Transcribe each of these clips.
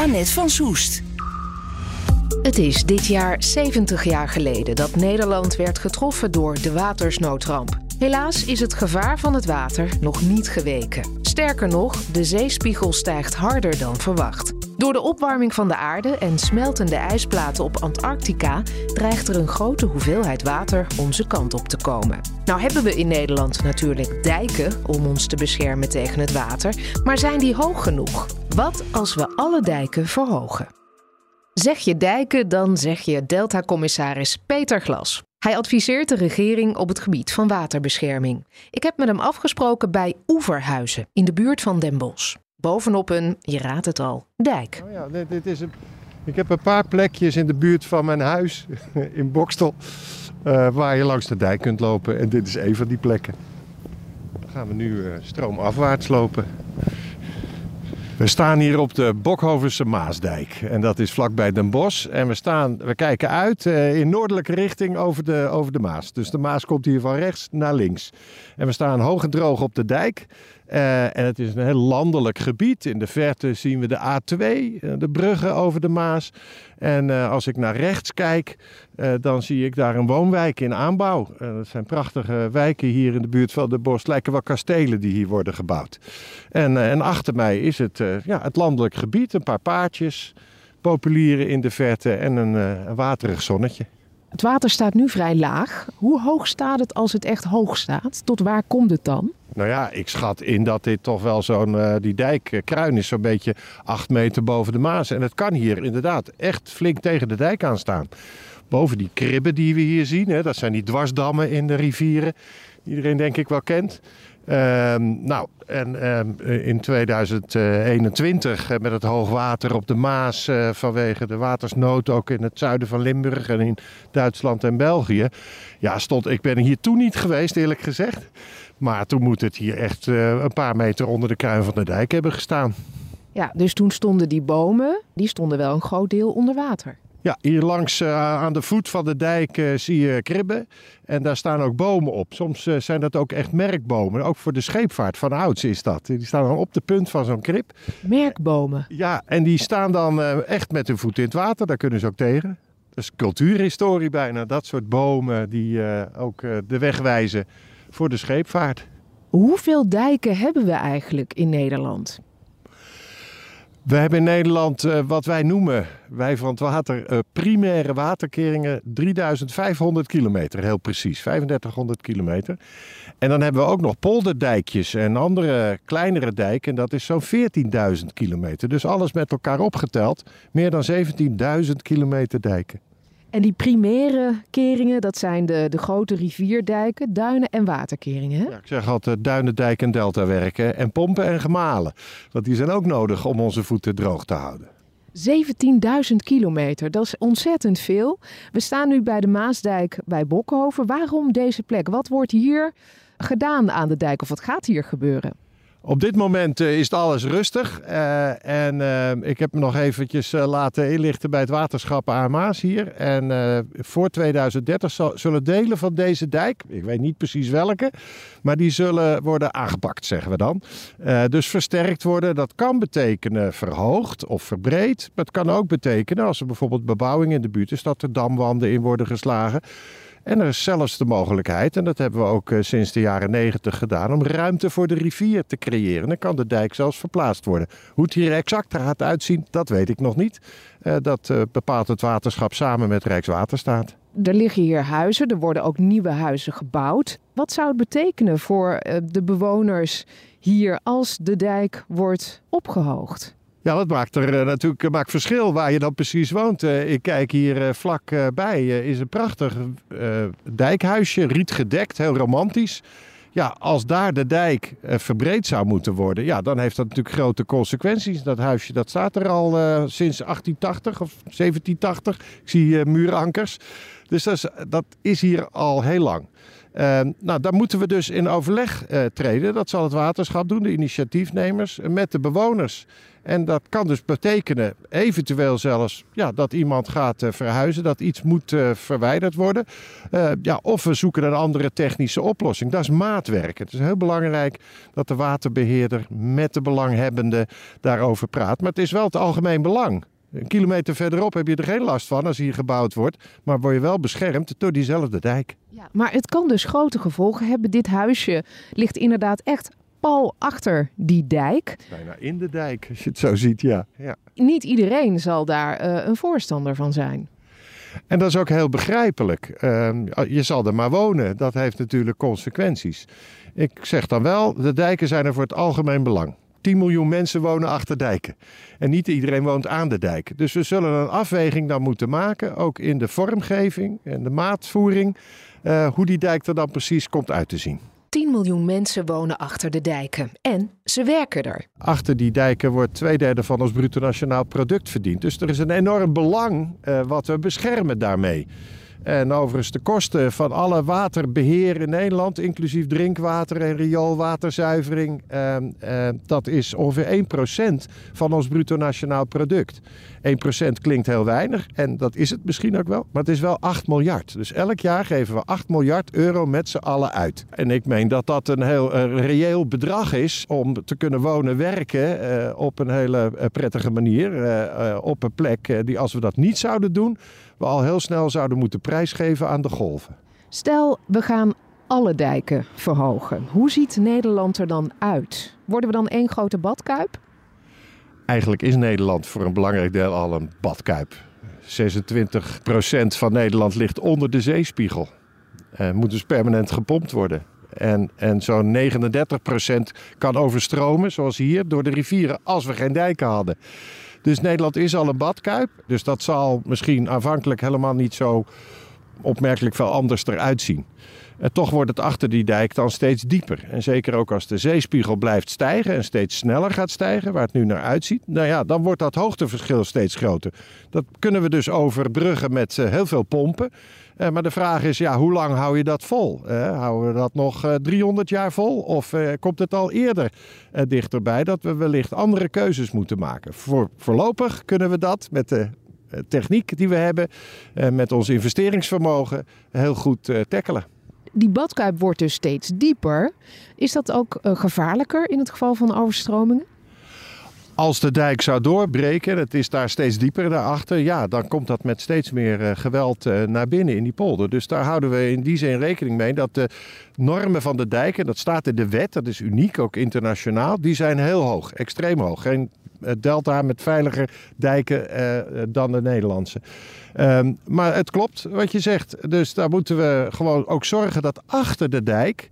Annette van Soest. Het is dit jaar 70 jaar geleden dat Nederland werd getroffen door de watersnoodramp. Helaas is het gevaar van het water nog niet geweken. Sterker nog, de zeespiegel stijgt harder dan verwacht. Door de opwarming van de aarde en smeltende ijsplaten op Antarctica dreigt er een grote hoeveelheid water onze kant op te komen. Nou hebben we in Nederland natuurlijk dijken om ons te beschermen tegen het water, maar zijn die hoog genoeg? Wat als we alle dijken verhogen? Zeg je dijken, dan zeg je Delta-commissaris Peter Glas. Hij adviseert de regering op het gebied van waterbescherming. Ik heb met hem afgesproken bij Oeverhuizen in de buurt van Den. Bovenop een, je raadt het al, dijk. Oh ja, dit, is een, ik heb een paar plekjes in de buurt van mijn huis in Bokstel uh, waar je langs de dijk kunt lopen. En dit is een van die plekken. Dan gaan we nu uh, stroomafwaarts lopen. We staan hier op de Bokhovense Maasdijk. En dat is vlakbij Den Bosch. En we, staan, we kijken uit uh, in noordelijke richting over de, over de Maas. Dus de Maas komt hier van rechts naar links. En we staan hoog en droog op de dijk. Uh, en het is een heel landelijk gebied. In de verte zien we de A2, uh, de bruggen over de Maas. En uh, als ik naar rechts kijk, dan zie ik daar een woonwijk in aanbouw. dat zijn prachtige wijken hier in de buurt van de Bos. Lijken wel kastelen die hier worden gebouwd. En, en achter mij is het, ja, het landelijk gebied. Een paar paardjes, populieren in de verte en een, een waterig zonnetje. Het water staat nu vrij laag. Hoe hoog staat het als het echt hoog staat? Tot waar komt het dan? Nou ja, ik schat in dat dit toch wel zo'n, uh, die dijk, Kruin is zo'n beetje acht meter boven de Maas. En het kan hier inderdaad echt flink tegen de dijk aan staan. Boven die kribben die we hier zien, hè, dat zijn die dwarsdammen in de rivieren. Iedereen denk ik wel kent. Um, nou, en um, in 2021 met het hoogwater op de Maas vanwege de watersnood ook in het zuiden van Limburg en in Duitsland en België. Ja, stond, ik ben hier toen niet geweest eerlijk gezegd. Maar toen moet het hier echt uh, een paar meter onder de kruin van de dijk hebben gestaan. Ja, dus toen stonden die bomen, die stonden wel een groot deel onder water. Ja, hier langs uh, aan de voet van de dijk uh, zie je kribben. En daar staan ook bomen op. Soms uh, zijn dat ook echt merkbomen. Ook voor de scheepvaart van ouds is dat. Die staan dan op de punt van zo'n krib. Merkbomen? Ja, en die staan dan echt met hun voet in het water. Daar kunnen ze ook tegen. Dat is cultuurhistorie bijna. Dat soort bomen die ook de weg wijzen voor de scheepvaart. Hoeveel dijken hebben we eigenlijk in Nederland? We hebben in Nederland uh, wat wij noemen, wij van het water, uh, primaire waterkeringen 3500 kilometer, heel precies, 3500 kilometer. En dan hebben we ook nog polderdijkjes en andere kleinere dijken, en dat is zo'n 14.000 kilometer. Dus alles met elkaar opgeteld, meer dan 17.000 kilometer dijken. En die primaire keringen, dat zijn de, de grote rivierdijken, duinen en waterkeringen. Hè? Ja, ik zeg altijd duinen, dijk en deltawerken en pompen en gemalen. Want die zijn ook nodig om onze voeten droog te houden. 17.000 kilometer, dat is ontzettend veel. We staan nu bij de Maasdijk bij Bokhoven. Waarom deze plek? Wat wordt hier gedaan aan de dijk of wat gaat hier gebeuren? Op dit moment uh, is alles rustig. Uh, en uh, ik heb me nog eventjes laten inlichten bij het waterschap Aamaas hier. En voor 2030 zal, zullen delen van deze dijk, ik weet niet precies welke, maar die zullen worden aangepakt, zeggen we dan. dus versterkt worden, dat kan betekenen verhoogd of verbreed. Maar het kan ook betekenen, als er bijvoorbeeld bebouwing in de buurt is, dat er damwanden in worden geslagen. En er is zelfs de mogelijkheid, en dat hebben we ook uh, sinds de jaren 90 gedaan, om ruimte voor de rivier te creëren. Dan kan de dijk zelfs verplaatst worden. Hoe het hier exact gaat uitzien, dat weet ik nog niet. Uh, dat uh, bepaalt het waterschap samen met Rijkswaterstaat. Er liggen hier huizen, er worden ook nieuwe huizen gebouwd. Wat zou het betekenen voor de bewoners hier als de dijk wordt opgehoogd? Ja, dat maakt er uh, natuurlijk maakt verschil waar je dan precies woont. Uh, ik kijk hier vlakbij, is een prachtig dijkhuisje, rietgedekt, heel romantisch. Ja, als daar de dijk eh, verbreed zou moeten worden, ja, dan heeft dat natuurlijk grote consequenties. Dat huisje dat staat er al eh, sinds 1880 of 1780. Ik zie muurankers. Dus dat is, dat is hier al heel lang. Uh, nou, daar moeten we dus in overleg uh, treden. Dat zal het waterschap doen, de initiatiefnemers, met de bewoners. En dat kan dus betekenen, eventueel zelfs, ja, dat iemand gaat uh, verhuizen, dat iets moet verwijderd worden. ja, of we zoeken een andere technische oplossing. Dat is maatwerk. Het is heel belangrijk dat de waterbeheerder met de belanghebbenden daarover praat. Maar het is wel het algemeen belang. Een kilometer verderop heb je er geen last van als hier gebouwd wordt. Maar word je wel beschermd door diezelfde dijk. Ja, maar het kan dus grote gevolgen hebben. Dit huisje ligt inderdaad echt pal achter die dijk. Bijna in de dijk, als je het zo ziet, ja. ja. Niet iedereen zal daar uh, een voorstander van zijn. En dat is ook heel begrijpelijk. Uh, je zal er maar wonen. Dat heeft natuurlijk consequenties. Ik zeg dan wel, de dijken zijn er voor het algemeen belang. 10 miljoen mensen wonen achter dijken. En niet iedereen woont aan de dijk. Dus we zullen een afweging dan moeten maken, ook in de vormgeving en de maatvoering, uh, hoe die dijk er dan precies komt uit te zien. 10 miljoen mensen wonen achter de dijken en ze werken er. Achter die dijken wordt twee derde van ons bruto nationaal product verdiend. Dus er is een enorm belang uh, wat we beschermen daarmee. En overigens de kosten van alle waterbeheer in Nederland, inclusief drinkwater en rioolwaterzuivering, eh, eh, dat is ongeveer 1% van ons bruto nationaal product. 1% klinkt heel weinig en dat is het misschien ook wel, maar het is wel 8 miljard. Dus elk jaar geven we 8 miljard euro met z'n allen uit. En ik meen dat dat een heel uh, reëel bedrag is om te kunnen wonen, werken uh, op een hele prettige manier. op een plek die als we dat niet zouden doen, we al heel snel zouden moeten prijsgeven aan de golven. Stel, we gaan alle dijken verhogen. Hoe ziet Nederland er dan uit? Worden we dan één grote badkuip? Eigenlijk is Nederland voor een belangrijk deel al een badkuip. 26% van Nederland ligt onder de zeespiegel. En moet dus permanent gepompt worden. En, en zo'n 39% kan overstromen, zoals hier, door de rivieren, als we geen dijken hadden. Dus Nederland is al een badkuip. Dus dat zal misschien aanvankelijk helemaal niet zo opmerkelijk veel anders eruit zien. Toch wordt het achter die dijk dan steeds dieper. En zeker ook als de zeespiegel blijft stijgen en steeds sneller gaat stijgen, waar het nu naar uitziet, nou ja, dan wordt dat hoogteverschil steeds groter. Dat kunnen we dus overbruggen met uh, heel veel pompen. Uh, maar de vraag is, ja, hoe lang hou je dat vol? Uh, houden we dat nog 300 jaar vol? Of komt het al eerder dichterbij dat we wellicht andere keuzes moeten maken? Voor, voorlopig kunnen we dat met de techniek die we hebben, met ons investeringsvermogen, heel goed tackelen die badkuip wordt dus steeds dieper. Is dat ook uh, gevaarlijker in het geval van overstromingen? Als de dijk zou doorbreken, het is daar steeds dieper daarachter, ja, dan komt dat met steeds meer uh, geweld uh, naar binnen in die polder. Dus daar houden we in die zin rekening mee dat de normen van de dijken, dat staat in de wet, dat is uniek ook internationaal, die zijn heel hoog, extreem hoog. Geen delta met veiliger dijken uh, dan de Nederlandse. Um, maar het klopt wat je zegt. Dus daar moeten we gewoon ook zorgen dat achter de dijk.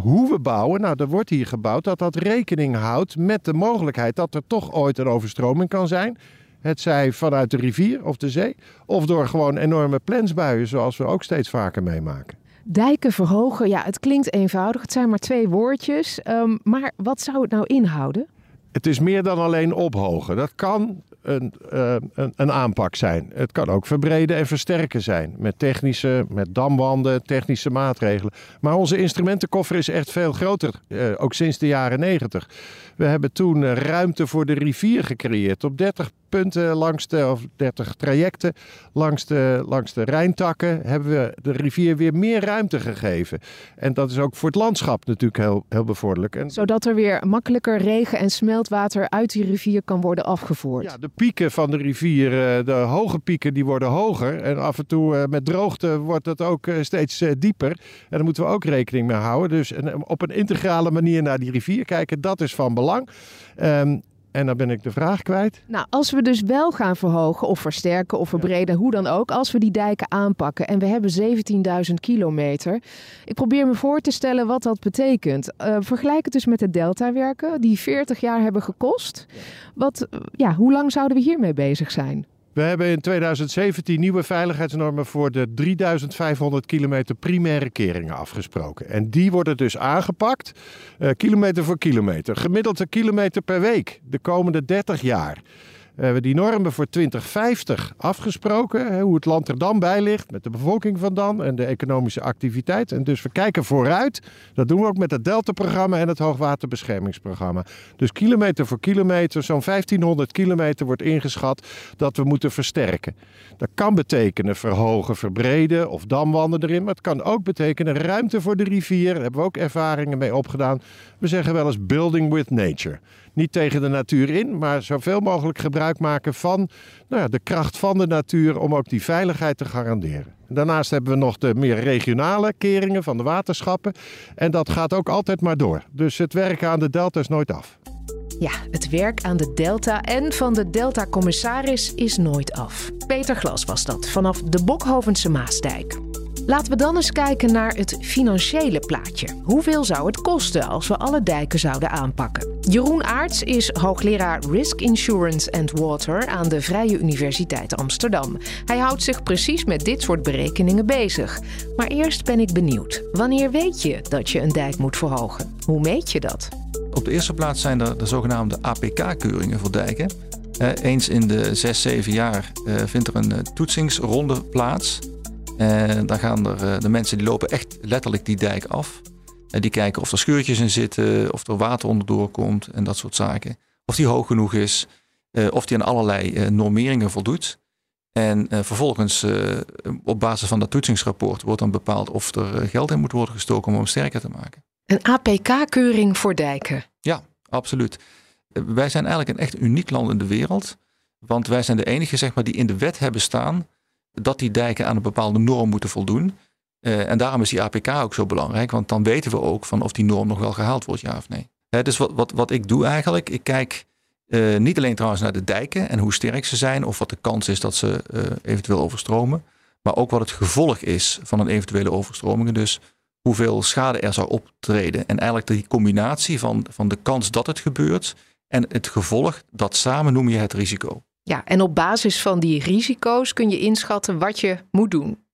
Hoe we bouwen, nou er wordt hier gebouwd, dat dat rekening houdt met de mogelijkheid dat er toch ooit een overstroming kan zijn. Het zij vanuit de rivier of de zee, of door gewoon enorme plensbuien, zoals we ook steeds vaker meemaken. Dijken verhogen, ja, het klinkt eenvoudig. Het zijn maar twee woordjes. Um, maar wat zou het nou inhouden? Het is meer dan alleen ophogen. Dat kan een, uh, een, een, aanpak zijn. Het kan ook verbreden en versterken zijn. Met technische, met damwanden, technische maatregelen. Maar onze instrumentenkoffer is echt veel groter. Uh, ook sinds de jaren negentig. We hebben toen uh, ruimte voor de rivier gecreëerd. Op 30 punten langs de, of 30 trajecten langs de, langs de Rijntakken hebben we de rivier weer meer ruimte gegeven. En dat is ook voor het landschap natuurlijk heel, heel bevorderlijk. En... Zodat er weer makkelijker regen en smeltwater uit die rivier kan worden afgevoerd. Ja, de pieken van de rivier, de hoge pieken, die worden hoger. En af en toe met droogte wordt het ook steeds dieper. En daar moeten we ook rekening mee houden. Dus op een integrale manier naar die rivier kijken, dat is van belang. Um, en dan ben ik de vraag kwijt. Nou, als we dus wel gaan verhogen of versterken of verbreden, hoe dan ook, als we die dijken aanpakken en we hebben 17.000 kilometer. Ik probeer me voor te stellen wat dat betekent. Uh, vergelijk het dus met de deltawerken, die 40 jaar hebben gekost. Wat, ja, hoe lang zouden we hiermee bezig zijn? We hebben in 2017 nieuwe veiligheidsnormen voor de 3500 kilometer primaire keringen afgesproken. En die worden dus aangepakt, uh, kilometer voor kilometer. Gemiddeld een kilometer per week de komende 30 jaar. We hebben die normen voor 2050 afgesproken, hoe het land er dan bij ligt, met de bevolking van dan en de economische activiteit. En dus we kijken vooruit. Dat doen we ook met het Delta-programma en het Hoogwaterbeschermingsprogramma. Dus kilometer voor kilometer, zo'n 1500 kilometer wordt ingeschat dat we moeten versterken. Dat kan betekenen verhogen, verbreden of damwanden erin, maar het kan ook betekenen ruimte voor de rivier. Daar hebben we ook ervaringen mee opgedaan. We zeggen wel eens building with nature niet tegen de natuur in, maar zoveel mogelijk gebruik maken van nou ja, de kracht van de natuur om ook die veiligheid te garanderen. Daarnaast hebben we nog de meer regionale keringen van de waterschappen. En dat gaat ook altijd maar door. Dus het werken aan de delta is nooit af. Ja, het werk aan de Delta en van de Delta-commissaris is nooit af. Peter Glas was dat vanaf de Bokhovense Maasdijk. Laten we dan eens kijken naar het financiële plaatje. Hoeveel zou het kosten als we alle dijken zouden aanpakken? Jeroen Aarts is hoogleraar Risk Insurance and Water aan de Vrije Universiteit Amsterdam. Hij houdt zich precies met dit soort berekeningen bezig. Maar eerst ben ik benieuwd. Wanneer weet je dat je een dijk moet verhogen? Hoe meet je dat? Op de eerste plaats zijn er de zogenaamde APK-keuringen voor dijken. eens in de 6, 7 jaar eh, vindt er een eh, toetsingsronde plaats. En dan gaan er eh, de mensen die lopen echt letterlijk die dijk af. En die kijken of er scheurtjes in zitten, of er water onderdoor komt en dat soort zaken. Of die hoog genoeg is, eh, of die aan allerlei eh, normeringen voldoet. En vervolgens, op basis van dat toetsingsrapport, wordt dan bepaald of er geld in moet worden gestoken om hem sterker te maken. Een APK-keuring voor dijken? Ja, absoluut. wij zijn eigenlijk een echt uniek land in de wereld. Want wij zijn de enige zeg maar, die in de wet hebben staan dat die dijken aan een bepaalde norm moeten voldoen. Uh, en daarom is die APK ook zo belangrijk, want dan weten we ook van of die norm nog wel gehaald wordt, ja of nee. Dus wat, wat, wat ik doe eigenlijk, ik kijk uh, niet alleen trouwens naar de dijken en hoe sterk ze zijn, of wat de kans is dat ze uh, eventueel overstromen, maar ook wat het gevolg is van een eventuele overstroming. Dus hoeveel schade er zou optreden. En eigenlijk die combinatie van, van de kans dat het gebeurt en het gevolg, dat samen noem je het risico. Ja, en op basis van die risico's kun je inschatten wat je moet doen.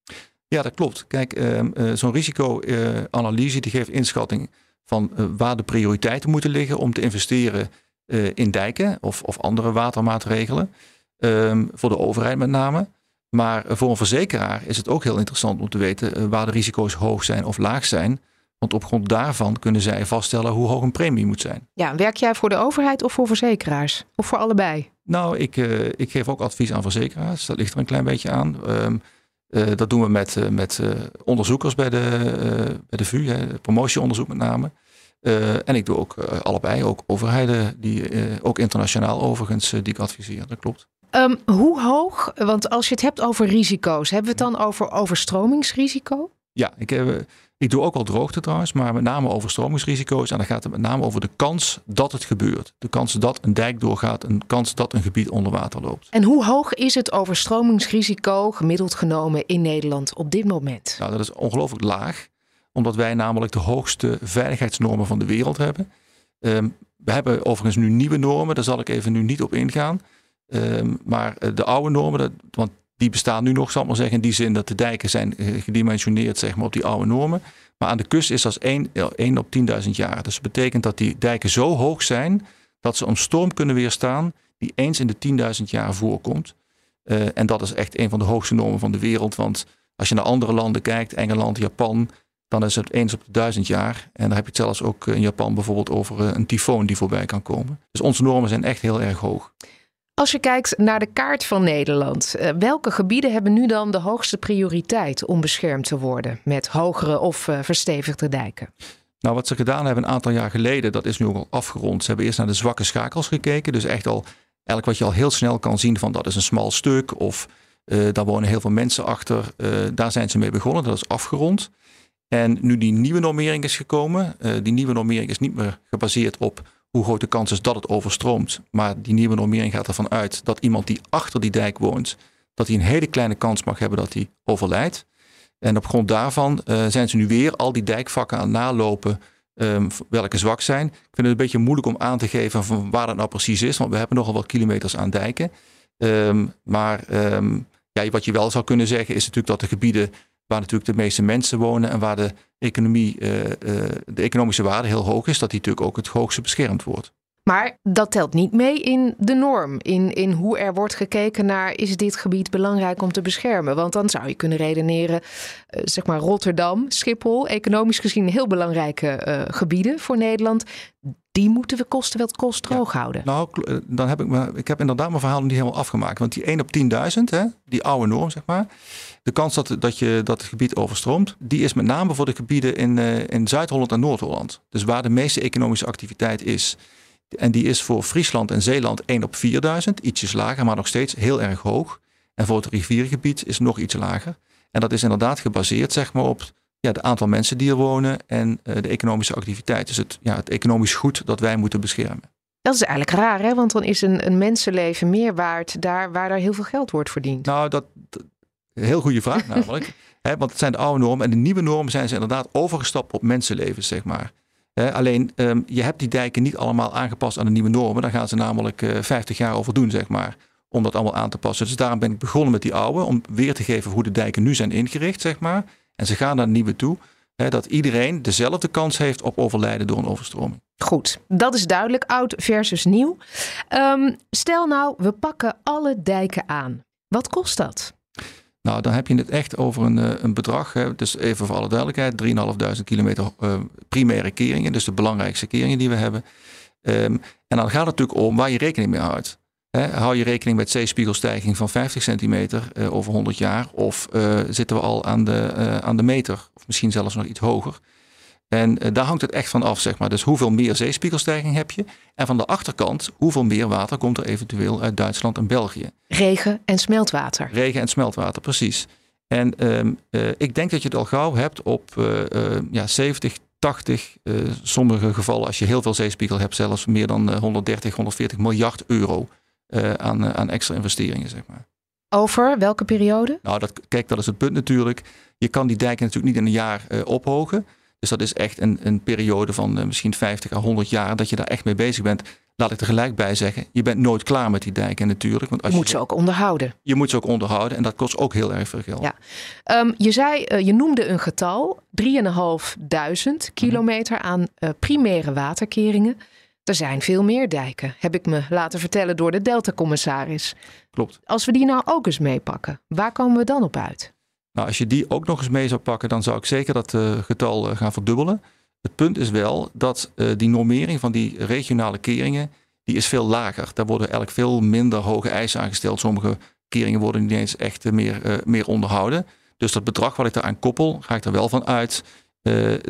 Ja, dat klopt. Kijk, ehm, eh, zo'n risicoanalyse die geeft inschatting van eh, waar de prioriteiten moeten liggen om te investeren eh, in dijken of, of andere watermaatregelen. Ehm, voor de overheid met name. Maar voor een verzekeraar is het ook heel interessant om te weten waar de risico's hoog zijn of laag zijn. Want op grond daarvan kunnen zij vaststellen hoe hoog een premie moet zijn. Ja, werk jij voor de overheid of voor verzekeraars? Of voor allebei? Nou, ik, uh, ik geef ook advies aan verzekeraars. Dat ligt er een klein beetje aan. Um, uh, dat doen we met, uh, met onderzoekers bij de, bij de VU, hè, promotieonderzoek met name. en ik doe ook allebei, ook overheden, die, ook internationaal overigens, die ik adviseer. Dat klopt. Um, hoe hoog, want als je het hebt over risico's, hebben we het dan over overstromingsrisico? Ja, ik heb, ik doe ook al droogte trouwens, maar met name overstromingsrisico's. En dan gaat het met name over de kans dat het gebeurt. De kans dat een dijk doorgaat, een kans dat een gebied onder water loopt. En hoe hoog is het overstromingsrisico gemiddeld genomen in Nederland op dit moment? Nou, dat is ongelooflijk laag, omdat wij namelijk de hoogste veiligheidsnormen van de wereld hebben. Um, we hebben overigens nu nieuwe normen, daar zal ik even nu niet op ingaan. Um, maar eh, de oude normen, dat, want die bestaan nu nog, zal ik maar zeggen, in die zin dat de dijken zijn eh, gedimensioneerd zeg maar, op die oude normen. Maar aan de kust is dat 1, 1 op 10.000 jaar. Dus dat betekent dat die dijken zo hoog zijn dat ze een storm kunnen weerstaan die eens in de 10.000 jaar voorkomt. Uh, en dat is echt een van de hoogste normen van de wereld. Want als je naar andere landen kijkt, Engeland, Japan, dan is het eens op de duizend jaar. En dan heb je het zelfs ook in Japan bijvoorbeeld over een tyfoon die voorbij kan komen. Dus onze normen zijn echt heel erg hoog. Als je kijkt naar de kaart van Nederland, eh, welke gebieden hebben nu dan de hoogste prioriteit om beschermd te worden met hogere of uh, verstevigde dijken? Nou, wat ze gedaan hebben een aantal jaar geleden, dat is nu ook al afgerond. Ze hebben eerst naar de zwakke schakels gekeken. Dus echt al, eigenlijk wat je al heel snel kan zien van dat is een smal stuk of uh, daar wonen heel veel mensen achter. Daar zijn ze mee begonnen, dat is afgerond. En nu die nieuwe normering is gekomen, uh, die nieuwe normering is niet meer gebaseerd op hoe groot de kans is dat het overstroomt. Maar die nieuwe normering gaat ervan uit dat iemand die achter die dijk woont, dat hij een hele kleine kans mag hebben dat hij overlijdt. En op grond daarvan uh, zijn ze nu weer al die dijkvakken aan het nalopen um, welke zwak zijn. Ik vind het een beetje moeilijk om aan te geven van waar dat nou precies is, want we hebben nogal wat kilometers aan dijken. Ehm, maar ehm, ja, wat je wel zou kunnen zeggen is natuurlijk dat de gebieden waar natuurlijk de meeste mensen wonen en waar de, economie, uh, de economische waarde heel hoog is, dat die natuurlijk ook het hoogste beschermd wordt. Maar dat telt niet mee in de norm, in, in hoe er wordt gekeken naar is dit gebied belangrijk om te beschermen. Want dan zou je kunnen redeneren, uh, zeg maar Rotterdam, Schiphol, economisch gezien heel belangrijke gebieden voor Nederland. Die moeten we kosten wel kost droog houden. Nou, dan heb ik, me, ik heb inderdaad mijn verhaal niet helemaal afgemaakt. Want die 1 op 10.000, die oude norm zeg maar, de kans dat, dat, je, dat het gebied overstroomt, die is met name voor de gebieden in, uh, in Zuid-Holland en Noord-Holland. Dus waar de meeste economische activiteit is. En die is voor Friesland en Zeeland 1 op 4000, ietsjes lager, maar nog steeds heel erg hoog. En voor het riviergebied is nog iets lager. En dat is inderdaad gebaseerd zeg maar, op ja, het aantal mensen die er wonen en uh, de economische activiteit. Dus het, ja, het economisch goed dat wij moeten beschermen. Dat is eigenlijk raar, hè? want dan is een, een mensenleven meer waard daar waar daar heel veel geld wordt verdiend. Nou, dat, heel goede vraag namelijk. hè, want het zijn de oude normen en de nieuwe normen zijn ze inderdaad overgestapt op mensenlevens, zeg maar alleen um, je hebt die dijken niet allemaal aangepast aan de nieuwe normen. Daar gaan ze namelijk uh, eh, 50 jaar over doen, zeg maar. Om dat allemaal aan te passen. Dus daarom ben ik begonnen met die oude. Om weer te geven hoe de dijken nu zijn ingericht, zeg maar. En ze gaan naar nieuwe toe. dat iedereen dezelfde kans heeft op overlijden door een overstroming. Goed, dat is duidelijk. Oud versus nieuw. Um, stel nou, we pakken alle dijken aan. Wat kost dat? Nou, dan heb je het echt over een, eh, een bedrag. Hè. Dus even voor alle duidelijkheid: 3.500 kilometer uh, primaire keringen. Dus de belangrijkste keringen die we hebben. Um, en dan gaat het natuurlijk om waar je rekening mee houdt. He, hou je rekening met zeespiegelstijging van 50 centimeter uh, over 100 jaar? Of uh, zitten we al aan de, uh, aan de meter? Of misschien zelfs nog iets hoger? En daar hangt het echt van af, zeg maar. Dus hoeveel meer zeespiegelstijging heb je? En van de achterkant, hoeveel meer water komt er eventueel uit Duitsland en België? Regen en smeltwater. Regen en smeltwater, precies. En um, uh, ik denk dat je het al gauw hebt op ja, 70, 80, sommige gevallen, als je heel veel zeespiegel hebt, zelfs meer dan 130, 140 miljard euro aan, aan extra investeringen, zeg maar. Over welke periode? Nou, dat, kijk, dat is het punt natuurlijk. Je kan die dijken natuurlijk niet in een jaar ophogen. Dus dat is echt een, een periode van misschien 50 à 100 jaar dat je daar echt mee bezig bent. Laat ik er gelijk bij zeggen, je bent nooit klaar met die dijken natuurlijk. Want als je moet je, ze ook onderhouden. Je moet ze ook onderhouden en dat kost ook heel erg veel geld. Ja. Um, je zei, uh, je noemde een getal, 3.500 kilometer aan uh, primaire waterkeringen. Er zijn veel meer dijken, heb ik me laten vertellen door de Delta-commissaris. Klopt. Als we die nou ook eens meepakken, waar komen we dan op uit? Nou, als je die ook nog eens mee zou pakken, dan zou ik zeker dat uh, getal uh, gaan verdubbelen. Het punt is wel dat uh, die normering van die regionale keringen, die is veel lager. Daar worden eigenlijk veel minder hoge eisen aangesteld. Sommige keringen worden niet eens echt meer, meer onderhouden. Dus dat bedrag wat ik daaraan koppel, ga ik er wel van uit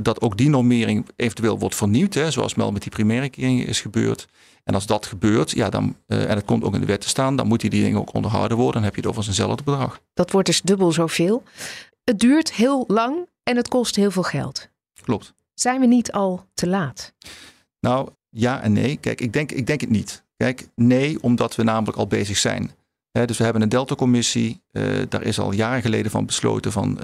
dat ook die normering eventueel wordt vernieuwd. Hè, zoals wel met die primaire keringen is gebeurd. En als dat gebeurt, ja, dan, uh, en het komt ook in de wet te staan, dan moeten die dingen ook onderhouden worden. Dan heb je het over eenzelfde bedrag. Dat wordt dus dubbel zoveel. Het duurt heel lang en het kost heel veel geld. Klopt. Zijn we niet al te laat? Nou, ja en nee. Kijk, ik denk, ik denk het niet. Kijk, nee, omdat we namelijk al bezig zijn. He, dus we hebben een Delta-commissie. Uh, daar is al jaren geleden van besloten van...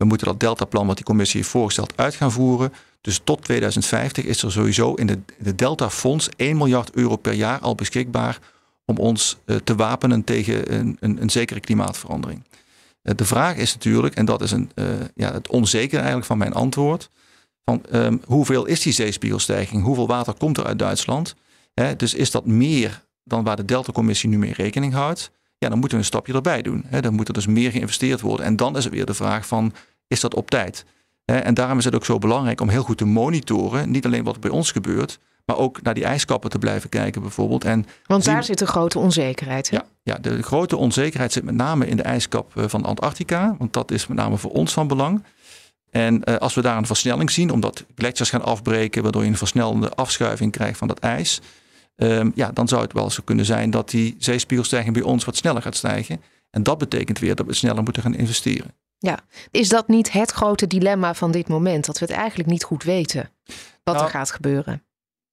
We moeten dat deltaplan wat die commissie heeft voorgesteld uit gaan voeren. Dus tot 2050 is er sowieso in de, de Delta-fonds 1 miljard euro per jaar al beschikbaar om ons uh, te wapenen tegen een, een, een zekere klimaatverandering. Uh, de vraag is natuurlijk, en dat is een, uh, ja, het onzeker eigenlijk van mijn antwoord, van um, hoeveel is die zeespiegelstijging? Hoeveel water komt er uit Duitsland? Dus is dat meer dan waar de Delta-commissie nu mee rekening houdt? Ja, dan moeten we een stapje erbij doen. Hè. Dan moet er dus meer geïnvesteerd worden. En dan is het weer de vraag van, is dat op tijd? En daarom is het ook zo belangrijk om heel goed te monitoren. Niet alleen wat er bij ons gebeurt, maar ook naar die ijskappen te blijven kijken bijvoorbeeld. En Want daar zit een grote onzekerheid. Hè? Ja, ja, de grote onzekerheid zit met name in de ijskap eh, van Antarctica. Want dat is met name voor ons van belang. En uh, als we daar een versnelling zien, omdat gletsjers gaan afbreken, waardoor je een versnellende afschuiving krijgt van dat ijs. Um, ja, dan zou het wel zo kunnen zijn dat die zeespiegelstijging bij ons wat sneller gaat stijgen. En dat betekent weer dat we sneller moeten gaan investeren. Ja, is dat niet het grote dilemma van dit moment? Dat we het eigenlijk niet goed weten wat nou, er gaat gebeuren?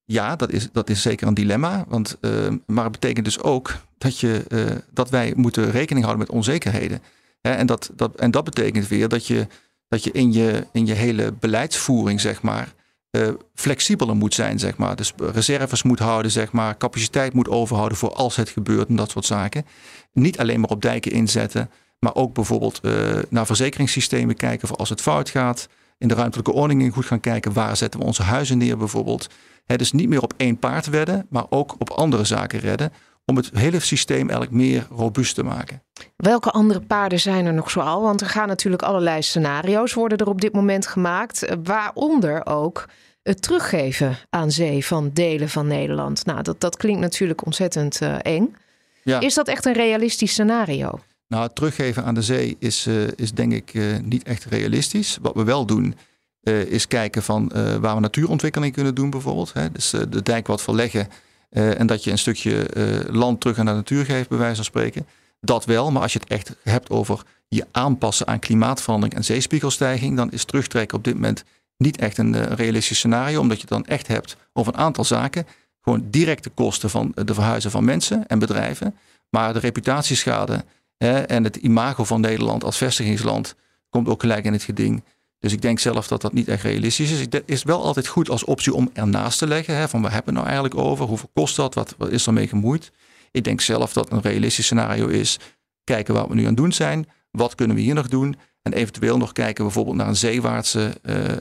Ja, dat is, dat is zeker een dilemma. Want, uh, maar het betekent dus ook dat, je, uh, dat wij moeten rekening houden met onzekerheden. Hè, en, dat, dat, en dat betekent weer dat je, dat je in je, in je hele beleidsvoering, zeg maar, uh, flexibeler moet zijn, zeg maar. Dus reserves moet houden, zeg maar. Capaciteit moet overhouden voor als het gebeurt en dat soort zaken. Niet alleen maar op dijken inzetten, maar ook bijvoorbeeld uh, naar verzekeringssystemen kijken voor als het fout gaat. In de ruimtelijke ordening goed gaan kijken waar zetten we onze huizen neer bijvoorbeeld. He, dus niet meer op één paard wedden, maar ook op andere zaken redden. Om het hele systeem eigenlijk meer robuust te maken. Welke andere paarden zijn er nog zoal? Want er gaan natuurlijk allerlei scenario's worden er op dit moment gemaakt. Waaronder ook het teruggeven aan zee van delen van Nederland. Nou, dat, dat klinkt natuurlijk ontzettend uh, eng. Ja. Is dat echt een realistisch scenario? Nou, het teruggeven aan de zee is, uh, is denk ik uh, niet echt realistisch. Wat we wel doen, is kijken van waar we natuurontwikkeling kunnen doen bijvoorbeeld. Hè. Dus de dijk wat verleggen en dat je een stukje land terug aan de natuur geeft, bij wijze van spreken. Dat wel, maar als je het echt hebt over je aanpassen aan klimaatverandering en zeespiegelstijging, dan is terugtrekken op dit moment niet echt een uh, realistisch scenario, omdat je het dan echt hebt over een aantal zaken. Gewoon directe kosten van de verhuizen van mensen en bedrijven. Maar de reputatieschade hè, en het imago van Nederland als vestigingsland komt ook gelijk in het geding. Dus ik denk zelf dat dat niet echt realistisch is. Het is wel altijd goed als optie om ernaast te leggen. Hè, van waar hebben we nou eigenlijk over? Hoeveel kost dat? Wat, wat is er mee gemoeid? Ik denk zelf dat een realistisch scenario is. Kijken wat we nu aan het doen zijn. Wat kunnen we hier nog doen? En eventueel nog kijken bijvoorbeeld naar een zeewaartse uh, uh,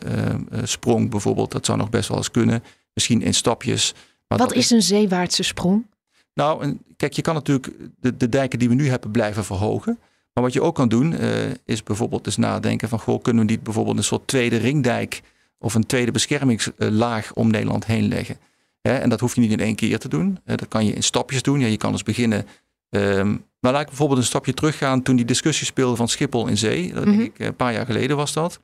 sprong bijvoorbeeld. Dat zou nog best wel eens kunnen. Misschien in stapjes. Maar Wat is een zeewaartse sprong? Nou, kijk, je kan natuurlijk de, de dijken die we nu hebben blijven verhogen. Maar wat je ook kan doen, uh, is bijvoorbeeld eens nadenken van... Goh, kunnen we niet bijvoorbeeld een soort tweede ringdijk... of een tweede beschermingslaag om Nederland heen leggen? Hè? En dat hoef je niet in één keer te doen. dat kan je in stapjes doen. Ja, je kan dus beginnen Um, maar laat ik bijvoorbeeld een stapje teruggaan toen die discussie speelde van Schiphol in zee. Dat denk mhm. ik, een paar jaar geleden was dat.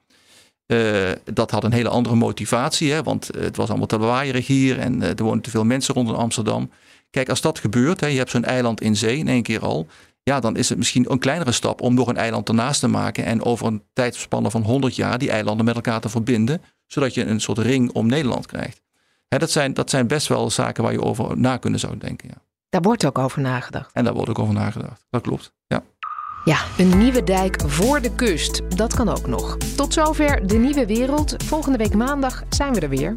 Uh, dat had een hele andere motivatie, hè, want het was allemaal te waaierig hier en uh, er wonen te veel mensen rondom Amsterdam. Kijk, als dat gebeurt, hè, je hebt zo'n eiland in zee in één keer al, ja, dan is het misschien een kleinere stap om nog een eiland ernaast te maken en over een tijdspannen van 100 jaar die eilanden met elkaar te verbinden, zodat je een soort ring om Nederland krijgt. Hè, dat, zijn, dat zijn best wel zaken waar je over na kunnen zou denken. Ja. Daar wordt ook over nagedacht. En daar wordt ook over nagedacht. Dat klopt. Ja. Ja, een nieuwe dijk voor de kust. Dat kan ook nog. Tot zover de nieuwe wereld. Volgende week maandag zijn we er weer.